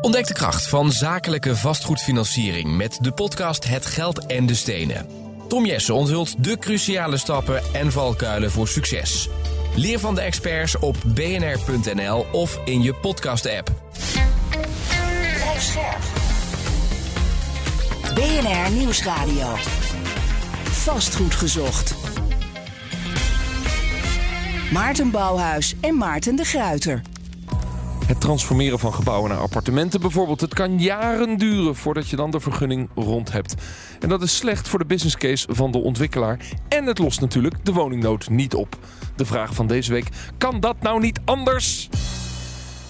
Ontdek de kracht van zakelijke vastgoedfinanciering met de podcast Het Geld en de Stenen. Tom Jessen onthult de cruciale stappen en valkuilen voor succes. Leer van de experts op bnr.nl of in je podcast-app. BNR Nieuwsradio. Vastgoed gezocht. Maarten Bouwhuis en Maarten de Gruiter. Het transformeren van gebouwen naar appartementen bijvoorbeeld. Het kan jaren duren voordat je dan de vergunning rond hebt. En dat is slecht voor de business case van de ontwikkelaar. En het lost natuurlijk de woningnood niet op. De vraag van deze week: kan dat nou niet anders?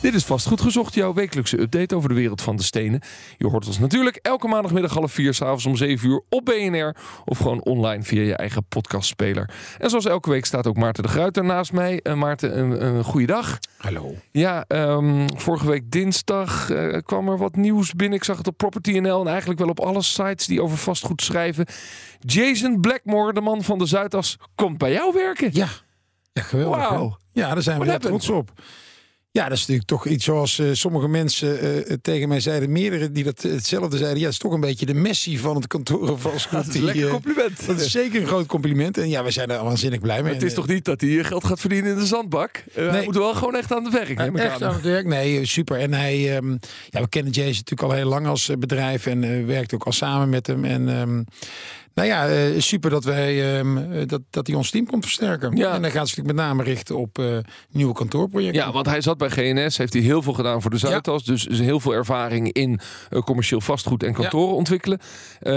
Dit is vast goed gezocht, jouw wekelijkse update over de wereld van de stenen. Je hoort ons natuurlijk elke maandagmiddag half vier, s'avonds om 7 uur op BNR. Of gewoon online via je eigen podcastspeler. En zoals elke week staat ook Maarten de Gruiter naast mij. Uh, Maarten, een, een goede dag. Hallo. Ja, um, vorige week dinsdag uh, kwam er wat nieuws binnen. Ik zag het op Property NL en eigenlijk wel op alle sites die over vastgoed schrijven. Jason Blackmore, de man van de Zuidas, komt bij jou werken. Ja, ja geweldig. Ja, daar zijn we heel trots op. Ja, dat is natuurlijk toch iets zoals uh, sommige mensen uh, tegen mij zeiden, meerdere die dat hetzelfde zeiden. Ja, het is toch een beetje de Messi van het kantoor van Dat is een lekker compliment. dat is zeker een groot compliment. En ja, we zijn er waanzinnig blij mee. Maar het is toch niet dat hij geld gaat verdienen in de zandbak? Uh, hij moet wel gewoon echt aan het werk. neem echt aan. aan het werk? Nee, super. En hij, um, ja, we kennen Jason natuurlijk al heel lang als bedrijf en werkt ook al samen met hem. En um, nou ja, uh, super dat, wij, uh, dat, dat hij ons team komt versterken. Ja. En dan gaat ze natuurlijk met name richten op uh, nieuwe kantoorprojecten. Ja, want hij zat bij GNS, heeft hij heel veel gedaan voor de Zuidas. Ja. Dus heel veel ervaring in commercieel vastgoed en kantoren ja. ontwikkelen. we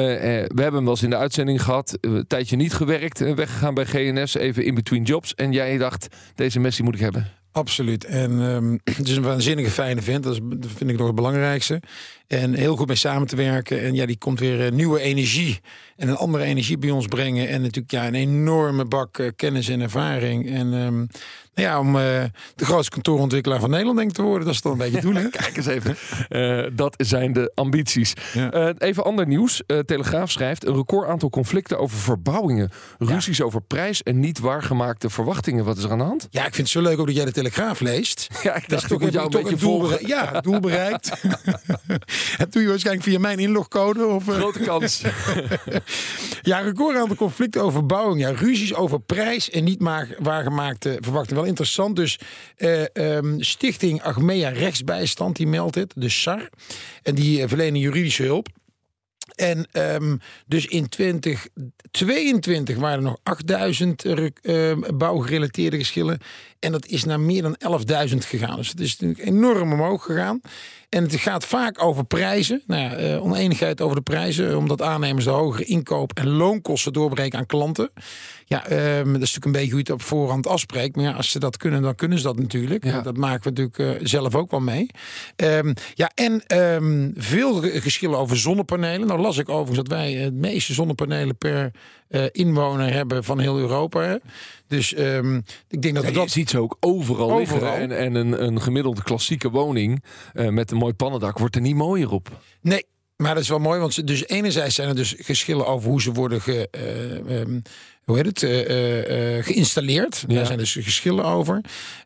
hebben hem wel eens in de uitzending gehad. een tijdje niet gewerkt, weggegaan bij GNS, even in between jobs. En jij dacht, deze Messi moet ik hebben. Absoluut. En um, het is een waanzinnige fijne vent. Dat, is, dat vind ik nog het belangrijkste. En heel goed mee samen te werken. En ja, die komt weer uh, nieuwe energie en een andere energie bij ons brengen. En natuurlijk ja, een enorme bak uh, kennis en ervaring. En um, nou ja, om uh, de grootste kantoorontwikkelaar van Nederland denk ik te worden. Dat is dan een beetje het doel. Hè? Kijk eens even. Uh, dat zijn de ambities. Ja. Uh, even ander nieuws. Telegraaf schrijft een record aantal conflicten over verbouwingen. Ruzies ja. over prijs en niet waargemaakte verwachtingen. Wat is er aan de hand? Ja, ik vind het zo leuk ook dat jij de Telegraaf leest. Ja, ik dacht, toch ik jou een beetje volgen. Ja, doel bereikt. dat doe je waarschijnlijk via mijn inlogcode. Of, Grote kans. ja, record aantal conflicten over verbouwing. Ja, ruzies over prijs en niet waargemaakte verwachtingen. Wel interessant. Dus uh, um, Stichting Achmea Rechtsbijstand, die meldt het. De SAR. En die uh, verlenen juridische hulp. En um, dus in 2022 waren er nog 8000 uh, bouwgerelateerde geschillen. En dat is naar meer dan 11.000 gegaan. Dus het is natuurlijk enorm omhoog gegaan. En het gaat vaak over prijzen. Nou ja, uh, oneenigheid over de prijzen. Omdat aannemers de hogere inkoop- en loonkosten doorbreken aan klanten. Ja, um, dat is natuurlijk een beetje hoe je het op voorhand afspreekt. Maar ja, als ze dat kunnen, dan kunnen ze dat natuurlijk. Ja. Dat maken we natuurlijk uh, zelf ook wel mee. Um, ja, en um, veel geschillen over zonnepanelen. Nou las ik overigens dat wij het meeste zonnepanelen per uh, inwoner hebben van heel Europa. Hè? Dus um, ik denk dat ja, we dat... Je ziet ze ook overal, Overal. liggen. En, en een, een gemiddelde klassieke woning uh, met een mooi pannendak wordt er niet mooier op. Nee, maar dat is wel mooi, want ze, dus enerzijds zijn er dus geschillen over hoe ze worden ge, uh, um, hoe heet het, uh, uh, geïnstalleerd. Ja. Daar zijn dus geschillen over.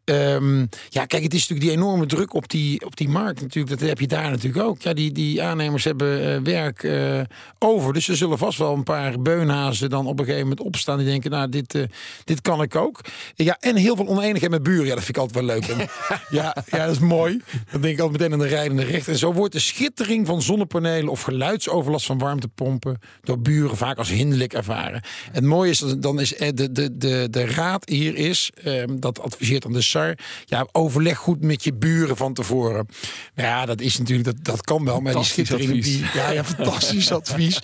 Um, ja, kijk, het is natuurlijk die enorme druk op die, op die markt natuurlijk. Dat heb je daar natuurlijk ook. Ja, die, die aannemers hebben werk over. Dus er zullen vast wel een paar beunhazen dan op een gegeven moment opstaan. Die denken, nou, dit, dit kan ik ook. Ja, en heel veel oneenigheid met buren. Ja, dat vind ik altijd wel leuk. En, ja, ja, dat is mooi. Dan denk ik altijd meteen aan de rijdende rechter. En zo wordt de schittering van zonnepanelen of geluidsoverlast van warmtepompen door buren vaak als hinderlijk ervaren. Het mooie is, dan is de, de, de, de raad hier is, um, dat adviseert aan de SAR, ja, overleg goed met je buren van tevoren. Nou ja, dat is natuurlijk, dat, dat kan wel, maar die schittering, die, ja, ja, fantastisch advies.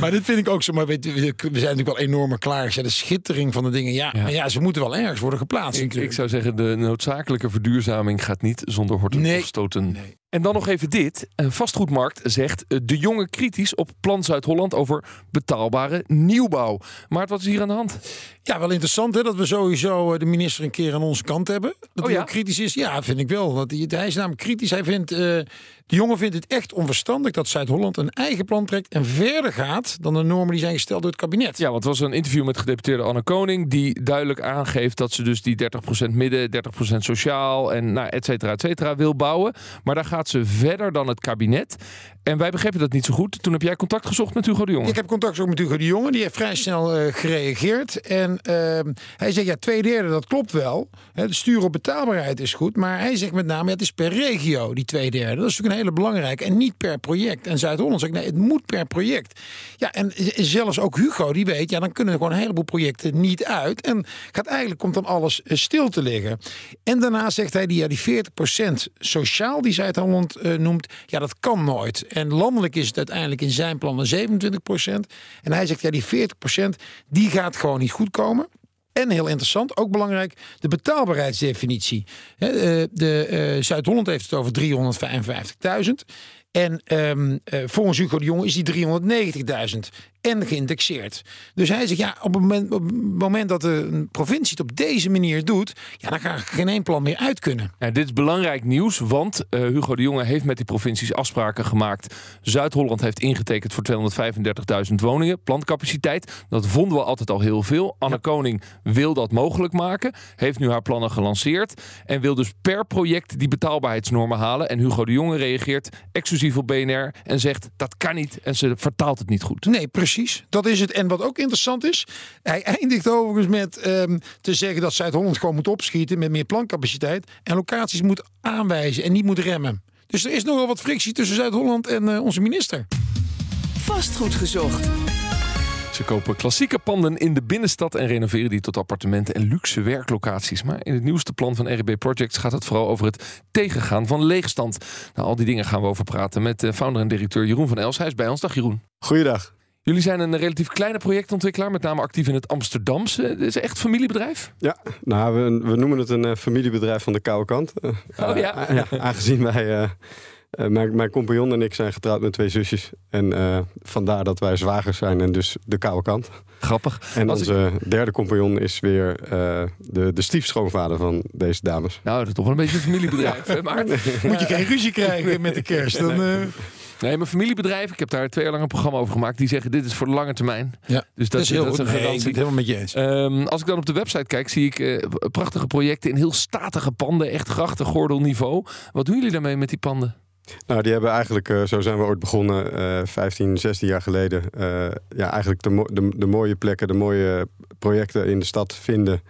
Maar dit vind ik ook zo, maar we, we zijn natuurlijk wel enorme klaar. Ja, de schittering van de dingen, ja, ja. Maar ja, ze moeten wel ergens worden geplaatst. Ik, ik zou zeggen, de noodzakelijke verduurzaming gaat niet zonder horten nee. of stoten. Nee. En dan nog even dit. Een vastgoedmarkt zegt de jonge kritisch op Plan Zuid-Holland over betaalbare nieuwbouw. Maar wat is hier aan de hand? Ja, wel interessant hè, dat we sowieso de minister een keer aan onze kant hebben. Dat Oh, hij ja? ook kritisch is. Ja, vind ik wel. Dat hij, hij is namelijk kritisch. Hij vindt, uh, de jongen vindt het echt onverstandig dat Zuid-Holland een eigen plan trekt en verder gaat dan de normen die zijn gesteld door het kabinet. Ja, want het was een interview met gedeputeerde Anne Koning die duidelijk aangeeft dat ze dus die 30% midden, 30% sociaal en nou, et cetera, et cetera wil bouwen. Maar daar gaat ze verder dan het kabinet. En wij begrepen dat niet zo goed. Toen heb jij contact gezocht met Hugo de Jonge. Ik heb contact gezocht met Hugo de Jonge. Die heeft vrij snel uh, gereageerd. En uh, hij zegt, ja, twee derde, dat klopt wel. de stuur op betaalbaarheid is goed. Maar hij zegt met name, het is per regio, die twee derde. Dat is natuurlijk een hele belangrijke. En niet per project. En Zuid-Holland zegt, nee, het moet per project. Ja, en zelfs ook Hugo, die weet, ja, dan kunnen er gewoon een heleboel projecten niet uit. En gaat eigenlijk, komt dan alles eh, stil te liggen. En daarna zegt hij, die, ja, die 40% sociaal die Zuid-Holland uh, noemt, ja, dat kan nooit. En landelijk is het uiteindelijk in zijn plannen 27% En hij zegt, ja, die 40% die gaat gewoon niet goed komen. En heel interessant, ook belangrijk, de betaalbaarheidsdefinitie. Eh, de, uh, Zuid-Holland heeft het over 355.000. En um, uh, volgens Hugo de Jonge is die 390.000 en geïndexeerd. Dus hij zegt, ja, op het moment, op het moment dat een provincie het op deze manier doet, ja, dan gaat geen één plan meer uit kunnen. Ja, dit is belangrijk nieuws, want uh, Hugo de Jonge heeft met die provincies afspraken gemaakt. Zuid-Holland heeft ingetekend voor 235.000 woningen, plantcapaciteit. Dat vonden we altijd al heel veel. Anne ja. Koning wil dat mogelijk maken, heeft nu haar plannen gelanceerd en wil dus per project die betaalbaarheidsnormen halen. En Hugo de Jonge reageert exclusief op BNR en zegt dat kan niet en ze vertaalt het niet goed. Nee, precies precies. Dat is het. En wat ook interessant is, hij eindigt overigens met um, te zeggen dat Zuid-Holland gewoon moet opschieten met meer plancapaciteit en locaties moet aanwijzen en niet moet remmen. Dus er is nogal wat frictie tussen Zuid-Holland en uh, onze minister. Vastgoed gezocht. Ze kopen klassieke panden in de binnenstad en renoveren die tot appartementen en luxe werklocaties. Maar in het nieuwste plan van RB Projects gaat het vooral over het tegengaan van leegstand. Nou, al die dingen gaan we over praten met de founder en directeur Jeroen van Els. Hij is bij ons. Dag Jeroen. Goeiedag. Jullie zijn een relatief kleine projectontwikkelaar, met name actief in het Amsterdamse. Het is echt familiebedrijf? Ja, nou, we, we noemen het een uh, familiebedrijf van de koude kant. Uh, oh ja? Uh, ja aangezien wij, mijn, mijn compagnon en ik zijn getrouwd met twee zusjes. En vandaar dat wij zwagers zijn en dus de koude kant. Grappig. En Als onze ik... derde compagnon is weer de, de stiefschoonvader van deze dames. Nou, dat is toch wel een beetje een familiebedrijf, hè, Moet je geen ruzie krijgen met de kerst, dan... Nee, mijn familiebedrijf, ik heb daar twee jaar lang een programma over gemaakt. Die zeggen dit is voor de lange termijn. Ja, dus dat, is heel dat is een nee, ik ben het helemaal met je eens. Um, als ik dan op de website kijk, zie ik uh, prachtige projecten in heel statige panden. Echt grachtengordelniveau. Wat doen jullie daarmee met die panden? Nou, die hebben eigenlijk, uh, zo zijn we ooit begonnen, uh, 15, 16 jaar geleden. Uh, ja, eigenlijk de, de, de mooie plekken, de mooie projecten in de stad vinden.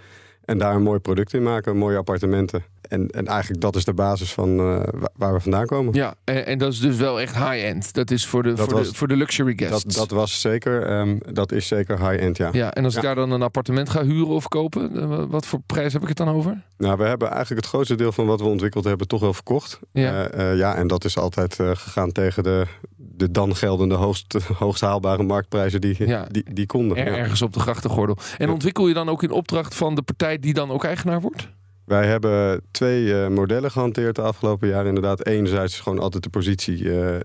En daar een mooi product in maken, mooie appartementen. En, en eigenlijk dat is de basis van uh, waar we vandaan komen. Ja, en, en, dat is dus wel echt high-end. Dat is voor de, voor, de, voor de luxury guests. Dat, dat was zeker, um, dat is zeker high-end, ja. Ja, en als ik daar dan een appartement ga huren of kopen, eh, wat voor prijs heb ik het dan over? Nou, we hebben eigenlijk het grootste deel van wat we ontwikkeld hebben toch wel verkocht. Ja, uh, ja en dat is altijd gegaan tegen de, de dan geldende hoogst, hoogst haalbare marktprijzen die, ja. die, die konden. Er, ergens op de grachtengordel. En ontwikkel je dan ook in opdracht van de partij die dan ook eigenaar wordt? Wij hebben twee uh, modellen gehanteerd de afgelopen jaren. Inderdaad, enerzijds gewoon altijd de positie uh, uh,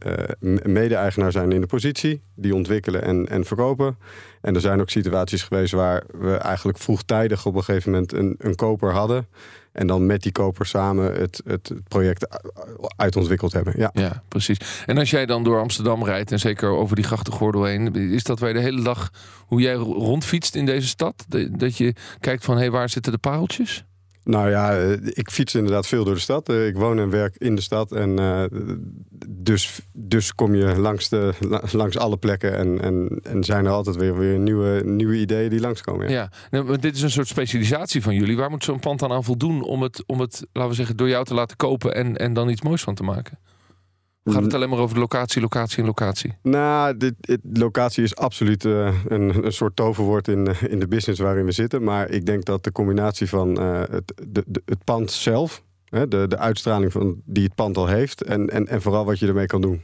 mede-eigenaar zijn in de positie. Die ontwikkelen en, en verkopen. En er zijn ook situaties geweest waar we eigenlijk vroegtijdig op een gegeven moment een, een koper hadden. En dan met die koper samen het, het project uitontwikkeld hebben. Ja. ja, precies. En als jij dan door Amsterdam rijdt en zeker over die grachtengordel heen, is dat je de hele dag hoe jij rondfietst in deze stad? Dat je kijkt van hé, hey, waar zitten de pareltjes? Nou ja, eh, ik fiets inderdaad veel door de stad. Eh, ik woon en werk in de stad. En uh, dus, dus kom je langs, de, langs alle plekken. En, en, en zijn er altijd weer, weer nieuwe, nieuwe ideeën die langskomen. Ja, ja nou, dit is een soort specialisatie van jullie. Waar moet zo'n pand dan aan voldoen om het, om het, laten we zeggen, door jou te laten kopen en, en dan iets moois van te maken? Gaat het alleen maar over de locatie, locatie en locatie? Nou, dit, dit locatie is absoluut uh, een, een soort toverwoord in, eh, in de business waarin we zitten. Maar ik denk dat de combinatie van uh, het, de, de, het pand zelf, hè, de, de uitstraling van, die het pand al heeft, en, en, en vooral wat je ermee kan doen.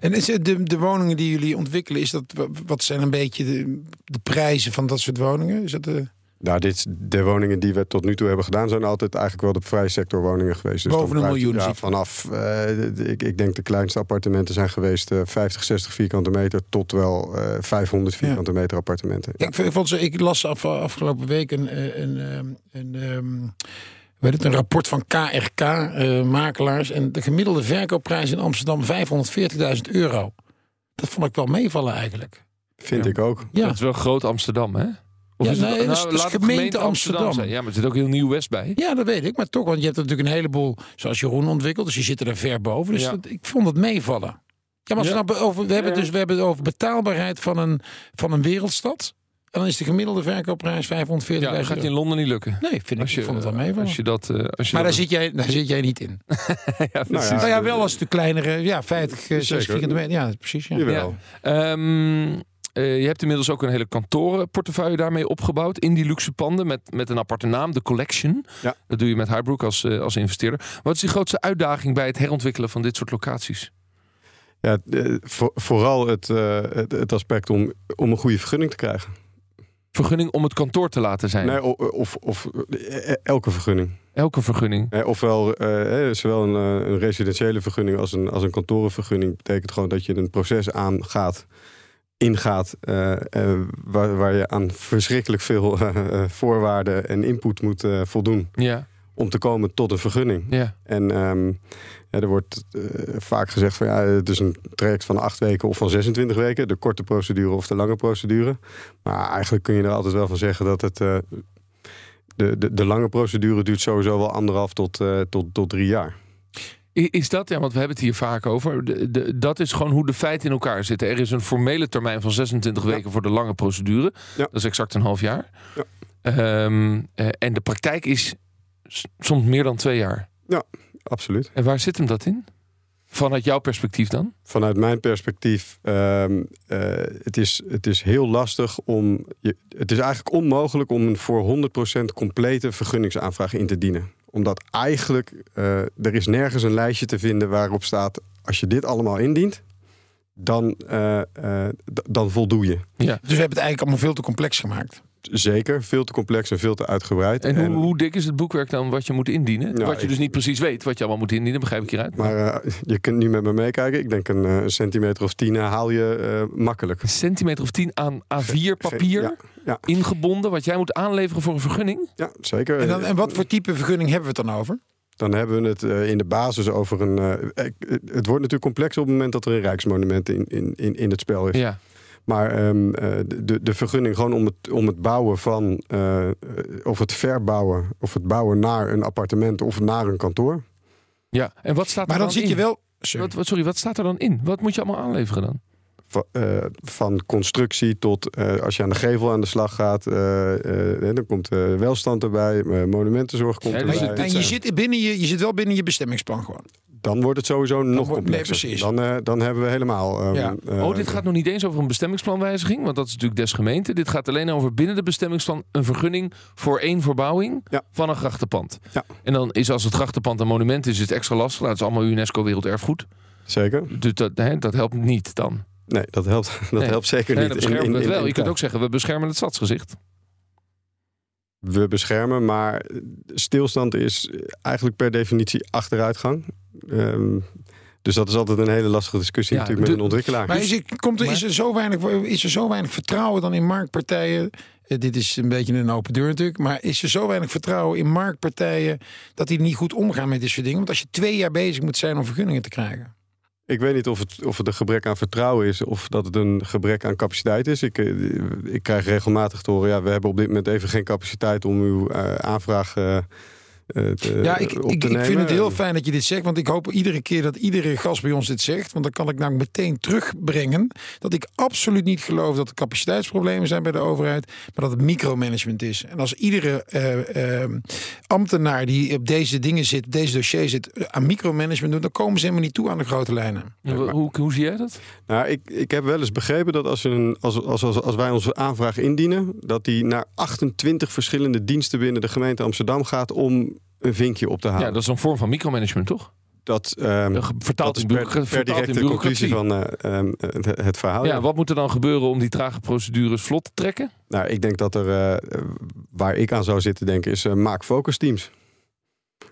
En is het de, de woningen die jullie ontwikkelen, is dat, wat zijn een beetje de, de prijzen van dat soort woningen? Is dat de... Nou, dit, de woningen die we tot nu toe hebben gedaan... zijn altijd eigenlijk wel de vrije sector woningen geweest. Dus Boven een miljoen? Ja, vanaf, uh, ik, ik denk de kleinste appartementen zijn geweest... Uh, 50, 60 vierkante meter tot wel uh, eh, 500 vierkante ja. meter appartementen. Ja. Ik, vond ze, ik las af, afgelopen week een, eh, een, een, een, um, weet het, een rapport van KRK-makelaars... en de gemiddelde verkoopprijs in Amsterdam 540.000 euro. Dat vond ik wel meevallen eigenlijk. Vind ik ook. Ja. Dat is wel groot Amsterdam, hè? Of Ja, is het- nee, dat is- nou, dat is het gemeente Amsterdam. Ja, maar er zit ook heel Nieuw-West bij. Ja, dat weet ik. Maar toch, want je hebt natuurlijk een heleboel, zoals Jeroen ontwikkeld. Dus je zit er ver boven. Dus Ja. dat- ik vond het meevallen. Ja, maar als Ja. we, nou over, we, hebben dus, we hebben het over betaalbaarheid van een, van een wereldstad. En dan is de gemiddelde verkoopprijs 540 Ja, dat gaat je in Londen niet lukken. Nee, vind ik, je, ik vond het wel meevallen. als je dat, eh, als je maar daar dat- zit, jij, daar zit jij niet in. ja, precies. ja, nou ja, wel als de kleinere, ja, 50, eh, 60 Zeker. vierkante meter. Ja, precies. Ja. Jawel. Ehm, eh, je hebt inmiddels ook een hele kantorenportefeuille daarmee opgebouwd in die luxe panden met, met een aparte naam, de Collection. Ja. Dat doe je met Highbrook als, eh, als investeerder. Wat is die grootste uitdaging bij het herontwikkelen van dit soort locaties? Ja, eh, voor- vooral het, het, het aspect om, om een goede vergunning te krijgen. Vergunning om het kantoor te laten zijn. Nee, of, of elke vergunning. Elke vergunning. Ofwel, zowel een, een residentiële vergunning als een, als een kantorenvergunning betekent gewoon dat je een proces aangaat, ingaat, eh, eh, waar, waar je aan verschrikkelijk veel eh, voorwaarden en input moet voldoen Ja, om te komen tot een vergunning. ja. En ehm, ja, er wordt vaak gezegd van ja, het is een traject van acht weken of van 26 weken, de korte procedure of de lange procedure. Maar eigenlijk kun je er altijd wel van zeggen dat het. de, de, de lange procedure duurt sowieso wel anderhalf tot, tot, tot drie jaar. Is dat, ja, want we hebben het hier vaak over. De, de, dat is gewoon hoe de feiten in elkaar zitten. Er is een formele termijn van 26 Ja. weken voor de lange procedure. Ja. Dat is exact een half jaar. Ja. Ehm, eh, en de praktijk is soms meer dan twee jaar. Absoluut. En waar zit hem dat in? Vanuit jouw perspectief dan? Vanuit mijn perspectief, ehm, eh, het, is, het is heel lastig om. Je, het is eigenlijk onmogelijk om een voor 100% complete vergunningsaanvraag in te dienen. Omdat eigenlijk eh, er is nergens een lijstje te vinden waarop staat: als je dit allemaal indient, dan, eh, eh, dan voldoe je. Ja. Dus we hebben het eigenlijk allemaal veel te complex gemaakt. Zeker, veel te complex en veel te uitgebreid. En, hoe, hoe dik is het boekwerk dan wat je moet indienen? Nou, wat je ik- dus niet precies weet wat je allemaal moet indienen, begrijp ik hieruit. Maar eh, je kunt nu met me meekijken. Ik denk een, eh, een centimeter of tien eh, haal je eh, makkelijk. Een centimeter of tien aan A4 papier Ja, ja, ingebonden, wat jij moet aanleveren voor een vergunning? ja zeker. En, dan, en wat voor type vergunning hebben we het dan over? Dan hebben we het eh, in de basis over een. het wordt natuurlijk complex op het moment dat er een rijksmonument in, in, in, in het spel is. Ja. Maar ehm, eh, de, de vergunning gewoon om het, om het bouwen van. eh, of het verbouwen. of het bouwen naar een appartement of naar een kantoor. ja. En wat staat Maar er dan dan zit je in? wel... Sorry. Wat, wat, sorry, wat staat er dan in? Wat moet je allemaal aanleveren dan? Va- eh, van constructie tot eh, als je aan de gevel aan de slag gaat. eh, eh, dan komt eh, welstand erbij. monumentenzorg komt Ja, Maar dus erbij. en je zit, binnen je, je zit wel binnen je bestemmingsplan gewoon. Dan wordt het sowieso nog wordt- nee, complexer. precies. Dan, eh, dan hebben we helemaal. ehm, Ja. eh, Oh, dit gaat nog niet eens over een bestemmingsplanwijziging, want dat is natuurlijk des gemeente. Dit gaat alleen over binnen de bestemmingsplan een vergunning voor één verbouwing Ja. van een grachtenpand. Ja. En dan is als het grachtenpand een monument is, is het extra lastig. Het is allemaal UNESCO Werelderfgoed. Zeker. Dus dat, hè, dat helpt niet dan. Nee, dat helpt, dat Nee. helpt zeker Nee, niet. dan beschermen in- we in- het wel. Je kunt ook zeggen, we beschermen het stadsgezicht. We beschermen, maar stilstand is eigenlijk per definitie achteruitgang. Ehm, dus dat is altijd een hele lastige discussie Ja, natuurlijk met de- een ontwikkelaar. Maar is er, komt er, maar- is, er zo weinig, is er zo weinig vertrouwen dan in marktpartijen? Eh, dit is een beetje een open deur natuurlijk. Maar is er zo weinig vertrouwen in marktpartijen... dat die niet goed omgaan met dit soort dingen? Want als je twee jaar bezig moet zijn om vergunningen te krijgen... Ik weet niet of het, of het een gebrek aan vertrouwen is of dat het een gebrek aan capaciteit is. Ik, eh, ik krijg regelmatig te horen, ja, we hebben op dit moment even geen capaciteit om uw eh, aanvraag eh, te, Ja, ik, op ik, te ik nemen. vind het heel fijn dat je dit zegt. Want ik hoop iedere keer dat iedere gast bij ons dit zegt. Want dan kan ik namelijk meteen terugbrengen. Dat ik absoluut niet geloof dat er capaciteitsproblemen zijn bij de overheid. Maar dat het micromanagement is. En als iedere eh, eh, ambtenaar die op deze dingen zit, op deze dossier zit, eh, aan micromanagement doet. Dan komen ze helemaal niet toe aan de grote lijnen. hoe, hoe, hoe zie jij dat? Nou, ik, ik heb wel eens begrepen dat als, een, als, als, als, als wij onze aanvraag indienen, dat die naar 28 verschillende diensten binnen de gemeente Amsterdam gaat om een vinkje op te halen. Ja, dat is een vorm van micromanagement, toch? dat, ehm, Eh, Vertaald dat per, per de conclusie van eh, ehm, het, het verhaal. Ja, wat moet er dan gebeuren om die trage procedures vlot te trekken? Nou, ik denk dat er, eh, waar ik aan zou zitten denken, is eh, maak focus teams.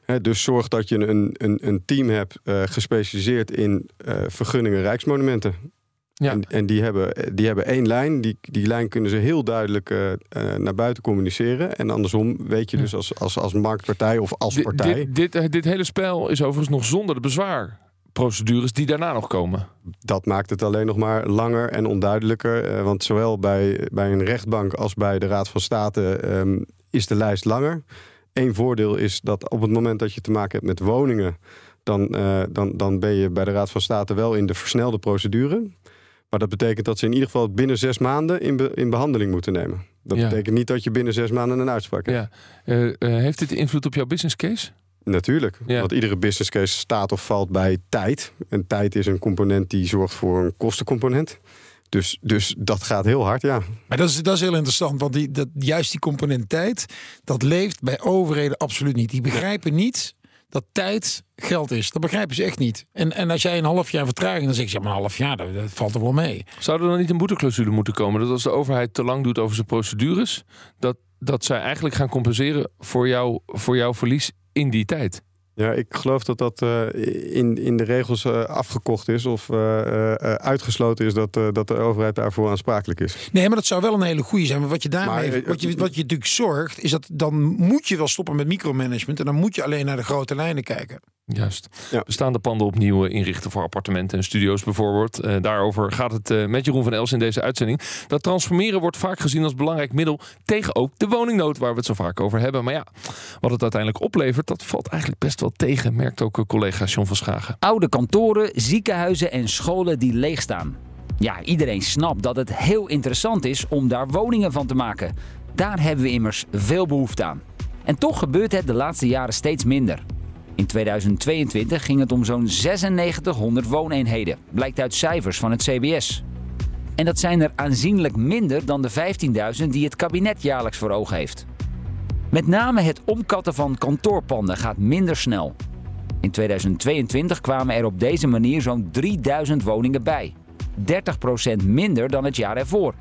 Hè, dus zorg dat je een, een, een team hebt gespecialiseerd in vergunningen rijksmonumenten. Ja. En, en die, hebben, die hebben één lijn. Die, die lijn kunnen ze heel duidelijk eh, eh, naar buiten communiceren. En andersom weet je dus als, als, als marktpartij of als partij. Dit, dit, eh, dit hele spel is overigens nog zonder de procedures die daarna nog komen. Dat maakt het alleen nog maar langer en onduidelijker. Want zowel bij, bij een rechtbank als bij de Raad van State ehm, is de lijst langer. Eén voordeel is dat op het moment dat je te maken hebt met woningen, dan, uh, dan, dan ben je bij de Raad van State wel in de versnelde procedure. Maar dat betekent dat ze in ieder geval binnen zes maanden in, be, in behandeling moeten nemen. Dat Ja. betekent niet dat je binnen zes maanden een uitspraak hebt. Ja. Eh, eh, heeft dit invloed op jouw business case? Natuurlijk, Ja. want iedere business case staat of valt bij tijd. En tijd is een component die zorgt voor een kostencomponent. Dus, dus dat gaat heel hard, ja. Maar dat is, dat is heel interessant, want die, dat, juist die component tijd, dat leeft bij overheden absoluut niet. Die begrijpen niet dat tijd geld is. Dat begrijpen ze echt niet. En, en als jij een half jaar vertraging, dan zeg je, ja, maar een half jaar, dat, valt er wel mee. Zou er dan niet een boeteclausule moeten komen? Dat als de overheid te lang doet over zijn procedures, dat, dat zij eigenlijk gaan compenseren voor, jou, voor jouw verlies in die tijd. Ja, ik geloof dat dat eh, in, in de regels eh, afgekocht is of eh, eh, eh, uitgesloten is dat, eh, dat de overheid daarvoor aansprakelijk is. Nee, maar dat zou wel een hele goede zijn. Maar wat je daarmee, Maar, wat, je, wat je natuurlijk zorgt, is dat dan moet je wel stoppen met micromanagement. En dan moet je alleen naar de grote lijnen kijken. Juist. Ja. Bestaande panden opnieuw inrichten voor appartementen en studio's bijvoorbeeld. Eh, daarover gaat het eh, met Jeroen van Els in deze uitzending. Dat transformeren wordt vaak gezien als belangrijk middel tegen ook de woningnood waar we het zo vaak over hebben. Maar ja, wat het uiteindelijk oplevert, dat valt eigenlijk best wel tegen, merkt ook eh, collega John van Schagen. Oude kantoren, ziekenhuizen en scholen die leeg staan. Ja, iedereen snapt dat het heel interessant is om daar woningen van te maken. Daar hebben we immers veel behoefte aan. En toch gebeurt het de laatste jaren steeds minder. In 2022 ging het om zo'n 9600 wooneenheden, blijkt uit cijfers van het CBS. En dat zijn er aanzienlijk minder dan de 15.000 die het kabinet jaarlijks voor ogen heeft. Met name het omkatten van kantoorpanden gaat minder snel. In 2022 kwamen er op deze manier zo'n 3000 woningen bij. 30% minder dan het jaar ervoor.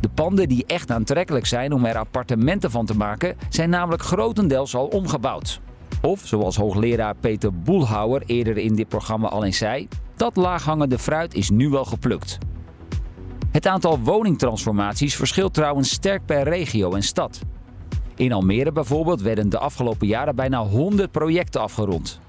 De panden die echt aantrekkelijk zijn om er appartementen van te maken, zijn namelijk grotendeels al omgebouwd. Of, zoals hoogleraar Peter Boelhouwer eerder in dit programma al eens zei, dat laaghangende fruit is nu wel geplukt. Het aantal woningtransformaties verschilt trouwens sterk per regio en stad. In Almere bijvoorbeeld werden de afgelopen jaren bijna 100 projecten afgerond.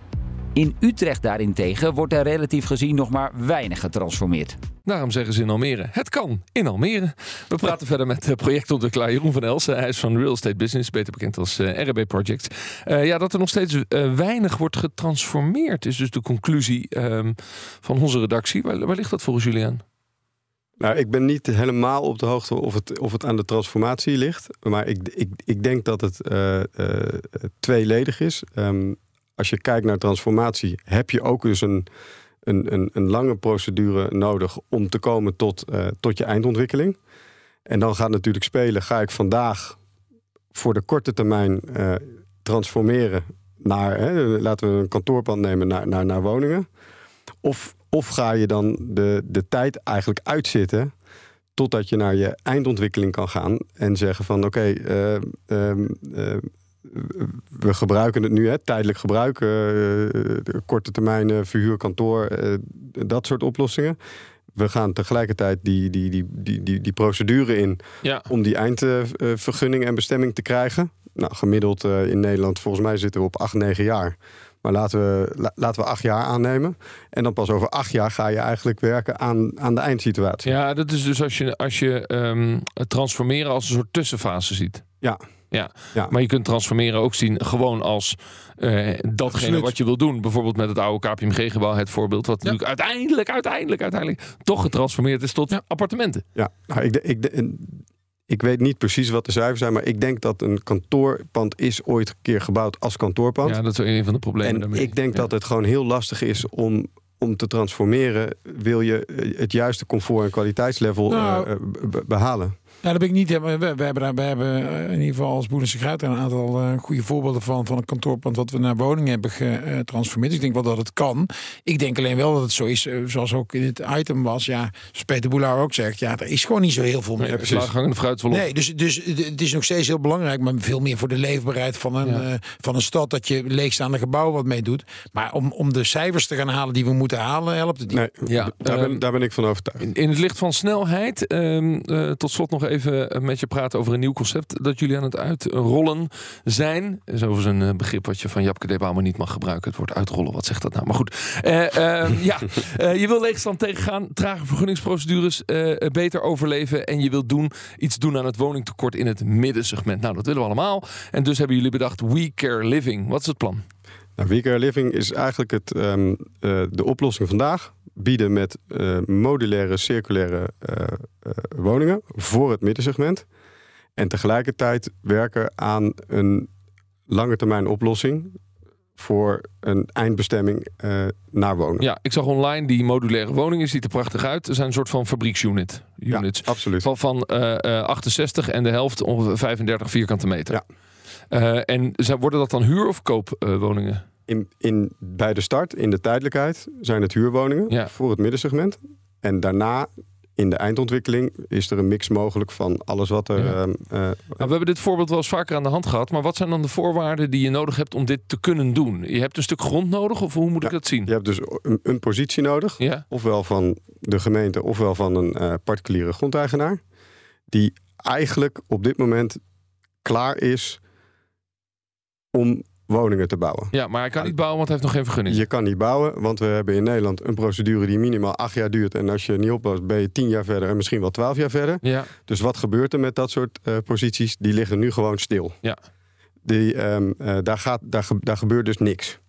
In Utrecht daarentegen wordt er relatief gezien nog maar weinig getransformeerd. Daarom zeggen ze in Almere, het kan in Almere. We praten verder met eh, projectontwikkelaar Jeroen van Elsen. Hij is van Real Estate Business, beter bekend als eh, RB Project. Eh, ja, dat er nog steeds weinig wordt getransformeerd is dus de conclusie ehm, van onze redactie. Waar, waar ligt dat volgens jullie aan? Nou, ik ben niet helemaal op de hoogte of het, of het aan de transformatie ligt. Maar ik, ik, ik denk dat het eh, eh, tweeledig is. Ehm, als je kijkt naar transformatie, heb je ook dus een, een, een, lange procedure nodig om te komen tot, eh, tot je eindontwikkeling. En dan gaat natuurlijk spelen, ga ik vandaag voor de korte termijn transformeren naar, hè, laten we een kantoorpand nemen, naar, naar, naar woningen. Of, of ga je dan de, de tijd eigenlijk uitzitten totdat je naar je eindontwikkeling kan gaan en zeggen van oké, eh, ehm, eh, we gebruiken het nu, hè, tijdelijk gebruik, eh, korte termijn verhuur, kantoor, eh, dat soort oplossingen. We gaan tegelijkertijd die, die, die, die, die, die procedure in Ja. om die eindvergunning en bestemming te krijgen. Nou, gemiddeld in Nederland, volgens mij zitten we op 8, 9 jaar. Maar laten we, la- laten we acht jaar aannemen. En dan pas over acht jaar ga je eigenlijk werken aan, aan de eindsituatie. Ja, dat is dus als je, als je ehm, het transformeren als een soort tussenfase ziet. Ja. Ja. Ja. maar je kunt transformeren ook zien gewoon als eh, datgene Absoluut. wat je wil doen. Bijvoorbeeld met het oude KPMG-gebouw, het voorbeeld. Wat natuurlijk uiteindelijk, uiteindelijk, uiteindelijk toch getransformeerd is tot appartementen. Ja, nou, ik, de- ik, ik weet niet precies wat de cijfers zijn, maar ik denk dat een kantoorpand is ooit een keer gebouwd als kantoorpand. Ja, dat is een van de problemen en daarmee. ik denk Ja. dat het gewoon heel lastig is om, om te transformeren. Wil je eh, het juiste comfort en kwaliteitslevel Nou, eh, be- behalen? Ja, dat ben ik niet. We, we, hebben, daar, we hebben eh, in ieder geval als Boerense Gruit een aantal eh, goede voorbeelden van. Van een kantoorpand wat we naar woningen hebben getransformeerd. Ik denk wel dat het kan. Ik denk alleen wel dat het zo is, eh, zoals ook in het item was. Ja, zoals Peter Boelaar ook zegt. Ja, er is gewoon niet zo heel veel meer. Nee, laaghangende fruit. Nee, dus, dus het is nog steeds heel belangrijk, maar veel meer voor de leefbaarheid van een, Ja. eh, van een stad, dat je leegstaande gebouwen wat mee doet. Maar om, om de cijfers te gaan halen die we moeten halen, helpt het niet. Nee, Ja, daar, ehm, ben, daar ben ik van overtuigd. In, in het licht van snelheid, ehm, eh, tot slot nog even eh, met je praten over een nieuw concept dat jullie aan het uitrollen zijn. Dat is overigens een eh, begrip wat je van Japke de Bouwman niet mag gebruiken. Het woord uitrollen, wat zegt dat nou? Maar goed. Eh, ehm, ja, Eh, je wil leegstand tegengaan, trage vergunningsprocedures beter overleven. En je wilt doen, iets doen aan het woningtekort in het middensegment. Nou, dat willen we allemaal. En dus hebben jullie bedacht We Care Living. Wat is het plan? Nou, Living is eigenlijk het, ehm, eh, de oplossing vandaag. Bieden met eh, modulaire, circulaire eh, woningen voor het middensegment. En tegelijkertijd werken aan een lange termijn oplossing voor een eindbestemming naar wonen. Ja, ik zag online die modulaire woningen. Ziet er prachtig uit. Er zijn een soort van fabrieksunit. Units. Ja, absoluut. Van, van eh, 68 en de helft ongeveer 35 vierkante meter. Ja. Eh, en worden dat dan huur- of koopwoningen? In, in, bij de start, in de tijdelijkheid, zijn het huurwoningen Ja. voor het middensegment. En daarna, in de eindontwikkeling, is er een mix mogelijk van alles wat er. Ja. ehm, eh, Nou, we hebben dit voorbeeld wel eens vaker aan de hand gehad. Maar wat zijn dan de voorwaarden die je nodig hebt om dit te kunnen doen? Je hebt een stuk grond nodig of hoe moet ik dat zien? je hebt dus een, een positie nodig. Ja, ofwel van de gemeente ofwel van een eh, particuliere grondeigenaar. Die eigenlijk op dit moment klaar is om woningen te bouwen. ja maar hij kan niet bouwen, want hij heeft nog geen vergunning. Je kan niet bouwen, want we hebben in Nederland een procedure die minimaal acht jaar duurt. En als je niet oppast, ben je tien jaar verder en misschien wel twaalf jaar verder. Ja, Dus wat gebeurt er met dat soort eh, posities? Die liggen nu gewoon stil. Ja. Die, ehm, eh, daar, gaat, daar, daar gebeurt dus niks.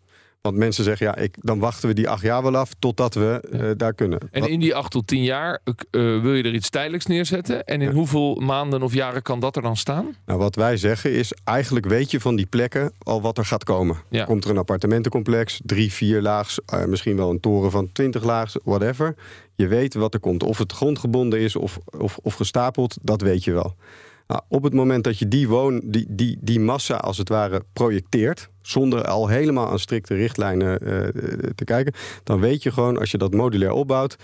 Want mensen zeggen, ja, ik, dan wachten we die acht jaar wel af totdat we eh, daar kunnen. en Wat- in die 8 tot 10 jaar eh, wil je er iets tijdelijks neerzetten. En in Ja. hoeveel maanden of jaren kan dat er dan staan? Nou, wat wij zeggen is, eigenlijk weet je van die plekken al wat er gaat komen. Ja. Komt er een appartementencomplex, drie, vier laags, eh, misschien wel een toren van twintig laags, whatever. Je weet wat er komt. Of het grondgebonden is of, of, of gestapeld, dat weet je wel. Nou, op het moment dat je die, woon, die, die, die massa als het ware projecteert, zonder al helemaal aan strikte richtlijnen eh, te kijken, dan weet je gewoon als je dat modulair opbouwt,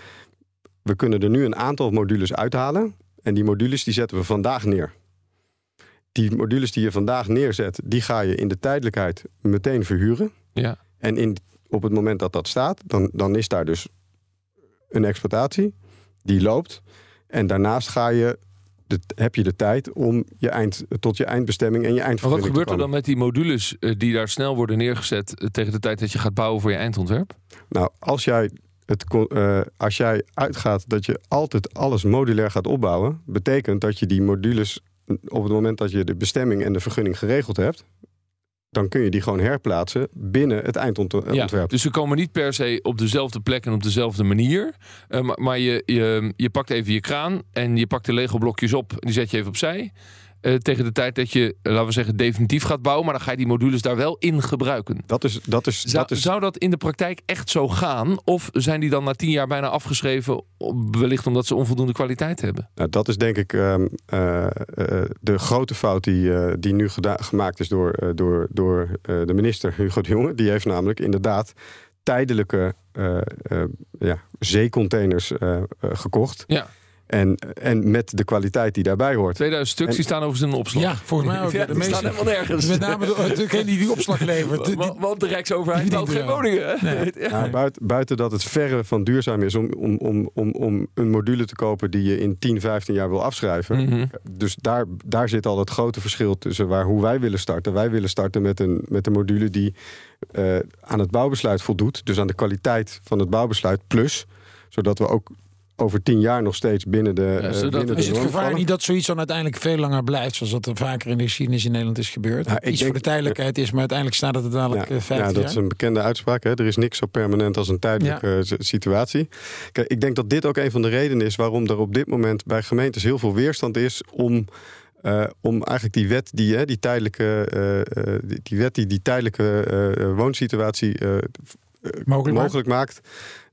we kunnen er nu een aantal modules uithalen. En die modules die zetten we vandaag neer. Die modules die je vandaag neerzet, die ga je in de tijdelijkheid meteen verhuren. Ja. En in, op het moment dat dat staat, dan, dan is daar dus een exploitatie die loopt. En daarnaast ga je de, heb je de tijd om je eind, tot je eindbestemming en je Maar wat eindvergunning gebeurt er dan met die modules eh, die daar snel worden neergezet eh, tegen de tijd dat je gaat bouwen voor je eindontwerp? Nou, als jij, het, eh, als jij uitgaat dat je altijd alles modulair gaat opbouwen, betekent dat je die modules op het moment dat je de bestemming en de vergunning geregeld hebt, dan kun je die gewoon herplaatsen binnen het eindontwerp. Ja, dus ze komen niet per se op dezelfde plek en op dezelfde manier. Eh, maar maar je, je, je pakt even je kraan en je pakt de Lego blokjes op. Die zet je even opzij. Eh, tegen de tijd dat je, laten we zeggen, definitief gaat bouwen. Maar dan ga je die modules daar wel in gebruiken. Dat is, dat is, Zou dat is zou dat in de praktijk echt zo gaan? Of zijn die dan na tien jaar bijna afgeschreven? Wellicht omdat ze onvoldoende kwaliteit hebben. Nou, dat is denk ik ehm, eh, eh, de grote fout die, die nu gemaakt is door, door, door de minister Hugo de Jonge. Die heeft namelijk inderdaad tijdelijke ja, zeecontainers gekocht. Ja, En, en met de kwaliteit die daarbij hoort. 2000 stuks die staan overigens in een opslag. Ja, volgens mij ook. Ja, de die staan meeste, helemaal nergens. met name de- degene die die opslag levert. Die- Wa- Want de Rijksoverheid die bouwt geen woningen. Nee. Ja. Nou, buiten, buiten dat het verre van duurzaam is om, om, om, om, om een module te kopen die je in 10, 15 jaar wil afschrijven. Mhm. Dus daar, daar zit al het grote verschil tussen waar, hoe wij willen starten. Wij willen starten met een, met een module die eh, aan het bouwbesluit voldoet. Dus aan de kwaliteit van het bouwbesluit plus. Zodat we ook over tien jaar nog steeds binnen de. eh, zodat- binnen de Is het gevaar vallen. niet dat zoiets dan uiteindelijk veel langer blijft, zoals dat er vaker in de geschiedenis in Nederland is gebeurd? Nou, Iets denk- voor de tijdelijkheid is, maar uiteindelijk staat het er dadelijk Ja, eh, 15 ja, dat jaar. is een bekende uitspraak. Hè? Er is niks zo permanent als een tijdelijke eh, situatie. Kijk, ik denk dat dit ook een van de redenen is waarom er op dit moment bij gemeentes heel veel weerstand is om. om eigenlijk die wet die, hè, die tijdelijke, die, die wet die die tijdelijke eh, woonsituatie Mogelijk mogelijk maakt,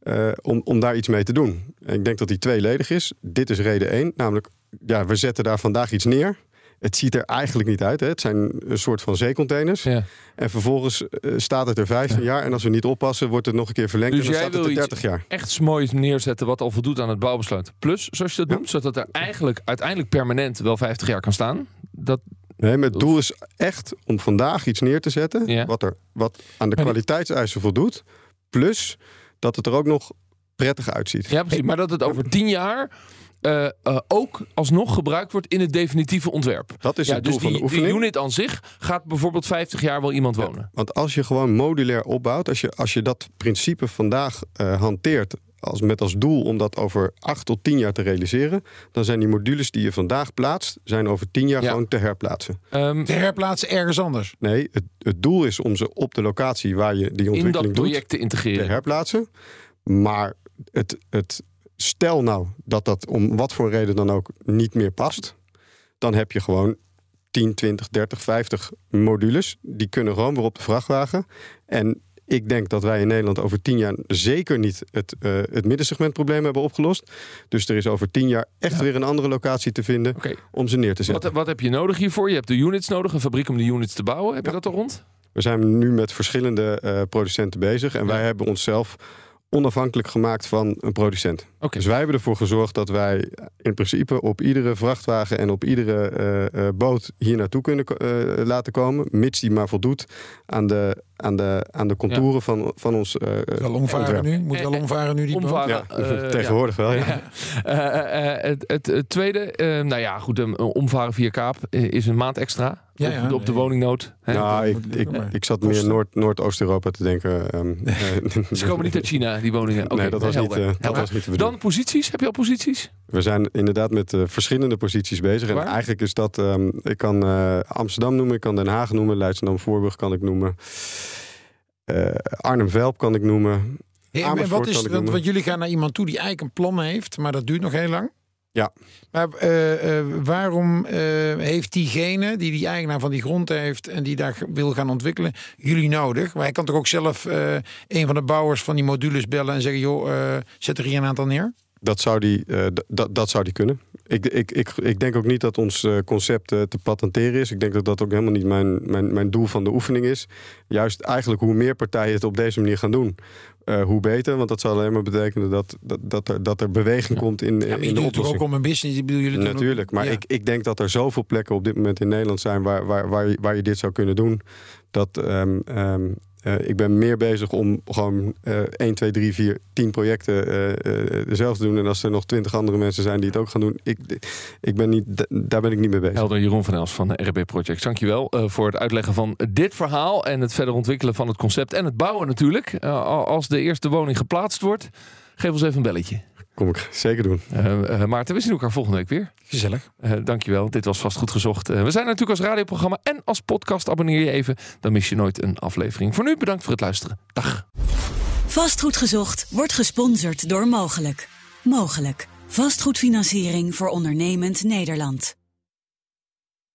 eh, om, om daar iets mee te doen. En ik denk dat die tweeledig is. Dit is reden één, namelijk ja, we zetten daar vandaag iets neer. Het ziet er eigenlijk niet uit. Hè? Het zijn een soort van zeecontainers. Ja. En vervolgens eh, staat het er 15 jaar. En als we niet oppassen, wordt het nog een keer verlengd. Dus en dan jij staat het er iets 30 jaar. echt moois neerzetten wat al voldoet aan het bouwbesluit. Plus, zoals je dat Ja. noemt, zodat er eigenlijk uiteindelijk permanent wel 50 jaar kan staan. Dat, Nee, maar het doel is echt om vandaag iets neer te zetten. Wat, er, wat aan de kwaliteitseisen voldoet. Plus dat het er ook nog prettig uitziet. Ja, precies. Maar dat het over tien jaar uh, uh, ook alsnog gebruikt wordt in het definitieve ontwerp. Dat is het doel dus van die, de oefening. Die unit aan zich gaat bijvoorbeeld 50 jaar wel iemand wonen. Ja, want als je gewoon modulair opbouwt, als je, als je dat principe vandaag uh, hanteert als, met als doel om dat over acht tot tien jaar te realiseren, dan zijn die modules die je vandaag plaatst, zijn over tien jaar ja. gewoon te herplaatsen. Um, te herplaatsen ergens anders? Nee, het, het, doel is om ze op de locatie waar je die ontwikkeling in dat project doet, te integreren. Te herplaatsen. Maar het, het, stel nou dat dat om wat voor reden dan ook niet meer past, dan heb je gewoon 10, 20, 30, 50 modules. Die kunnen gewoon weer op de vrachtwagen. En ik denk dat wij in Nederland over tien jaar zeker niet het, uh, het middensegmentprobleem hebben opgelost. Dus er is over tien jaar echt ja. weer een andere locatie te vinden okay. om ze neer te zetten. Wat, wat, heb je nodig hiervoor? Je hebt de units nodig, een fabriek om de units te bouwen. Heb ja. je dat al rond? We zijn nu met verschillende uh, producenten bezig. En wij hebben onszelf onafhankelijk gemaakt van een producent. Okay. Dus wij hebben ervoor gezorgd dat wij in principe op iedere vrachtwagen en op iedere uh, boot hier naartoe kunnen uh, laten komen, mits die maar voldoet aan de, aan de, aan de contouren ja. van, van ons. wel omvaren nu? Moet wel omvaren nu die omvaren? Ja, tegenwoordig wel. Ja. het, het, het, tweede, nou ja, goed, um, omvaren via Kaap is een maand extra. Ja, op, ja, op de woningnood. Hè? Nou, ik, ik, ik zat meer Noord, Noordoost-Europa te denken. Um, Ze komen niet uit China, die woningen. Okay, nee, dat was, helder. niet, uh, dat was niet te bedoelen. Dan posities. Heb je al posities? We zijn inderdaad met uh, verschillende posities bezig. Waar? En eigenlijk is dat... Um, ik kan uh, Amsterdam noemen, ik kan Den Haag noemen. Leidschendam-Voorburg kan ik noemen. Arnhem-Velp kan ik noemen. Hey, en wat is, want, want jullie gaan naar iemand toe die eigenlijk een plan heeft, maar dat duurt nog heel lang. Ja. Maar uh, uh, waarom heeft diegene die die eigenaar van die grond heeft en die daar wil gaan ontwikkelen, jullie nodig? Maar hij kan toch ook zelf een van de bouwers van die modules bellen en zeggen: joh, zet er hier een aantal neer? Dat zou die, dat, dat zou die kunnen. Ik, ik, ik, ik denk ook niet dat ons concept te patenteren is. Ik denk dat dat ook helemaal niet mijn, mijn, mijn doel van de oefening is. Juist eigenlijk hoe meer partijen het op deze manier gaan doen, uh, hoe beter. Want dat zal alleen maar betekenen dat, dat, dat, er, dat er beweging ja. komt in, ja, in de oplossing. ook om een business. Ik bedoel, jullie Natuurlijk, ook, maar ja. ik, ik denk dat er zoveel plekken op dit moment in Nederland zijn waar, waar, waar, je, waar je dit zou kunnen doen. Dat um, um, uh, ik ben meer bezig om gewoon uh, 1, 2, 3, 4, 10 projecten uh, zelf te doen. En als er nog 20 andere mensen zijn die het ook gaan doen, ik, ik ben niet, daar ben ik niet mee bezig. Helder Jeroen van Els van de RB Project. Dankjewel voor het uitleggen van dit verhaal en het verder ontwikkelen van het concept en het bouwen natuurlijk. Als de eerste woning geplaatst wordt, geef ons even een belletje. Kom ik zeker doen. Uh, Maarten, we zien elkaar volgende week weer. Gezellig. Uh, dankjewel. Dit was vast goed gezocht. Uh, we zijn natuurlijk als radioprogramma en als podcast. Abonneer je even, dan mis je nooit een aflevering. Voor nu bedankt voor het luisteren. Dag. Vastgoed gezocht wordt gesponsord door Mogelijk. Mogelijk. Vastgoedfinanciering voor ondernemend Nederland.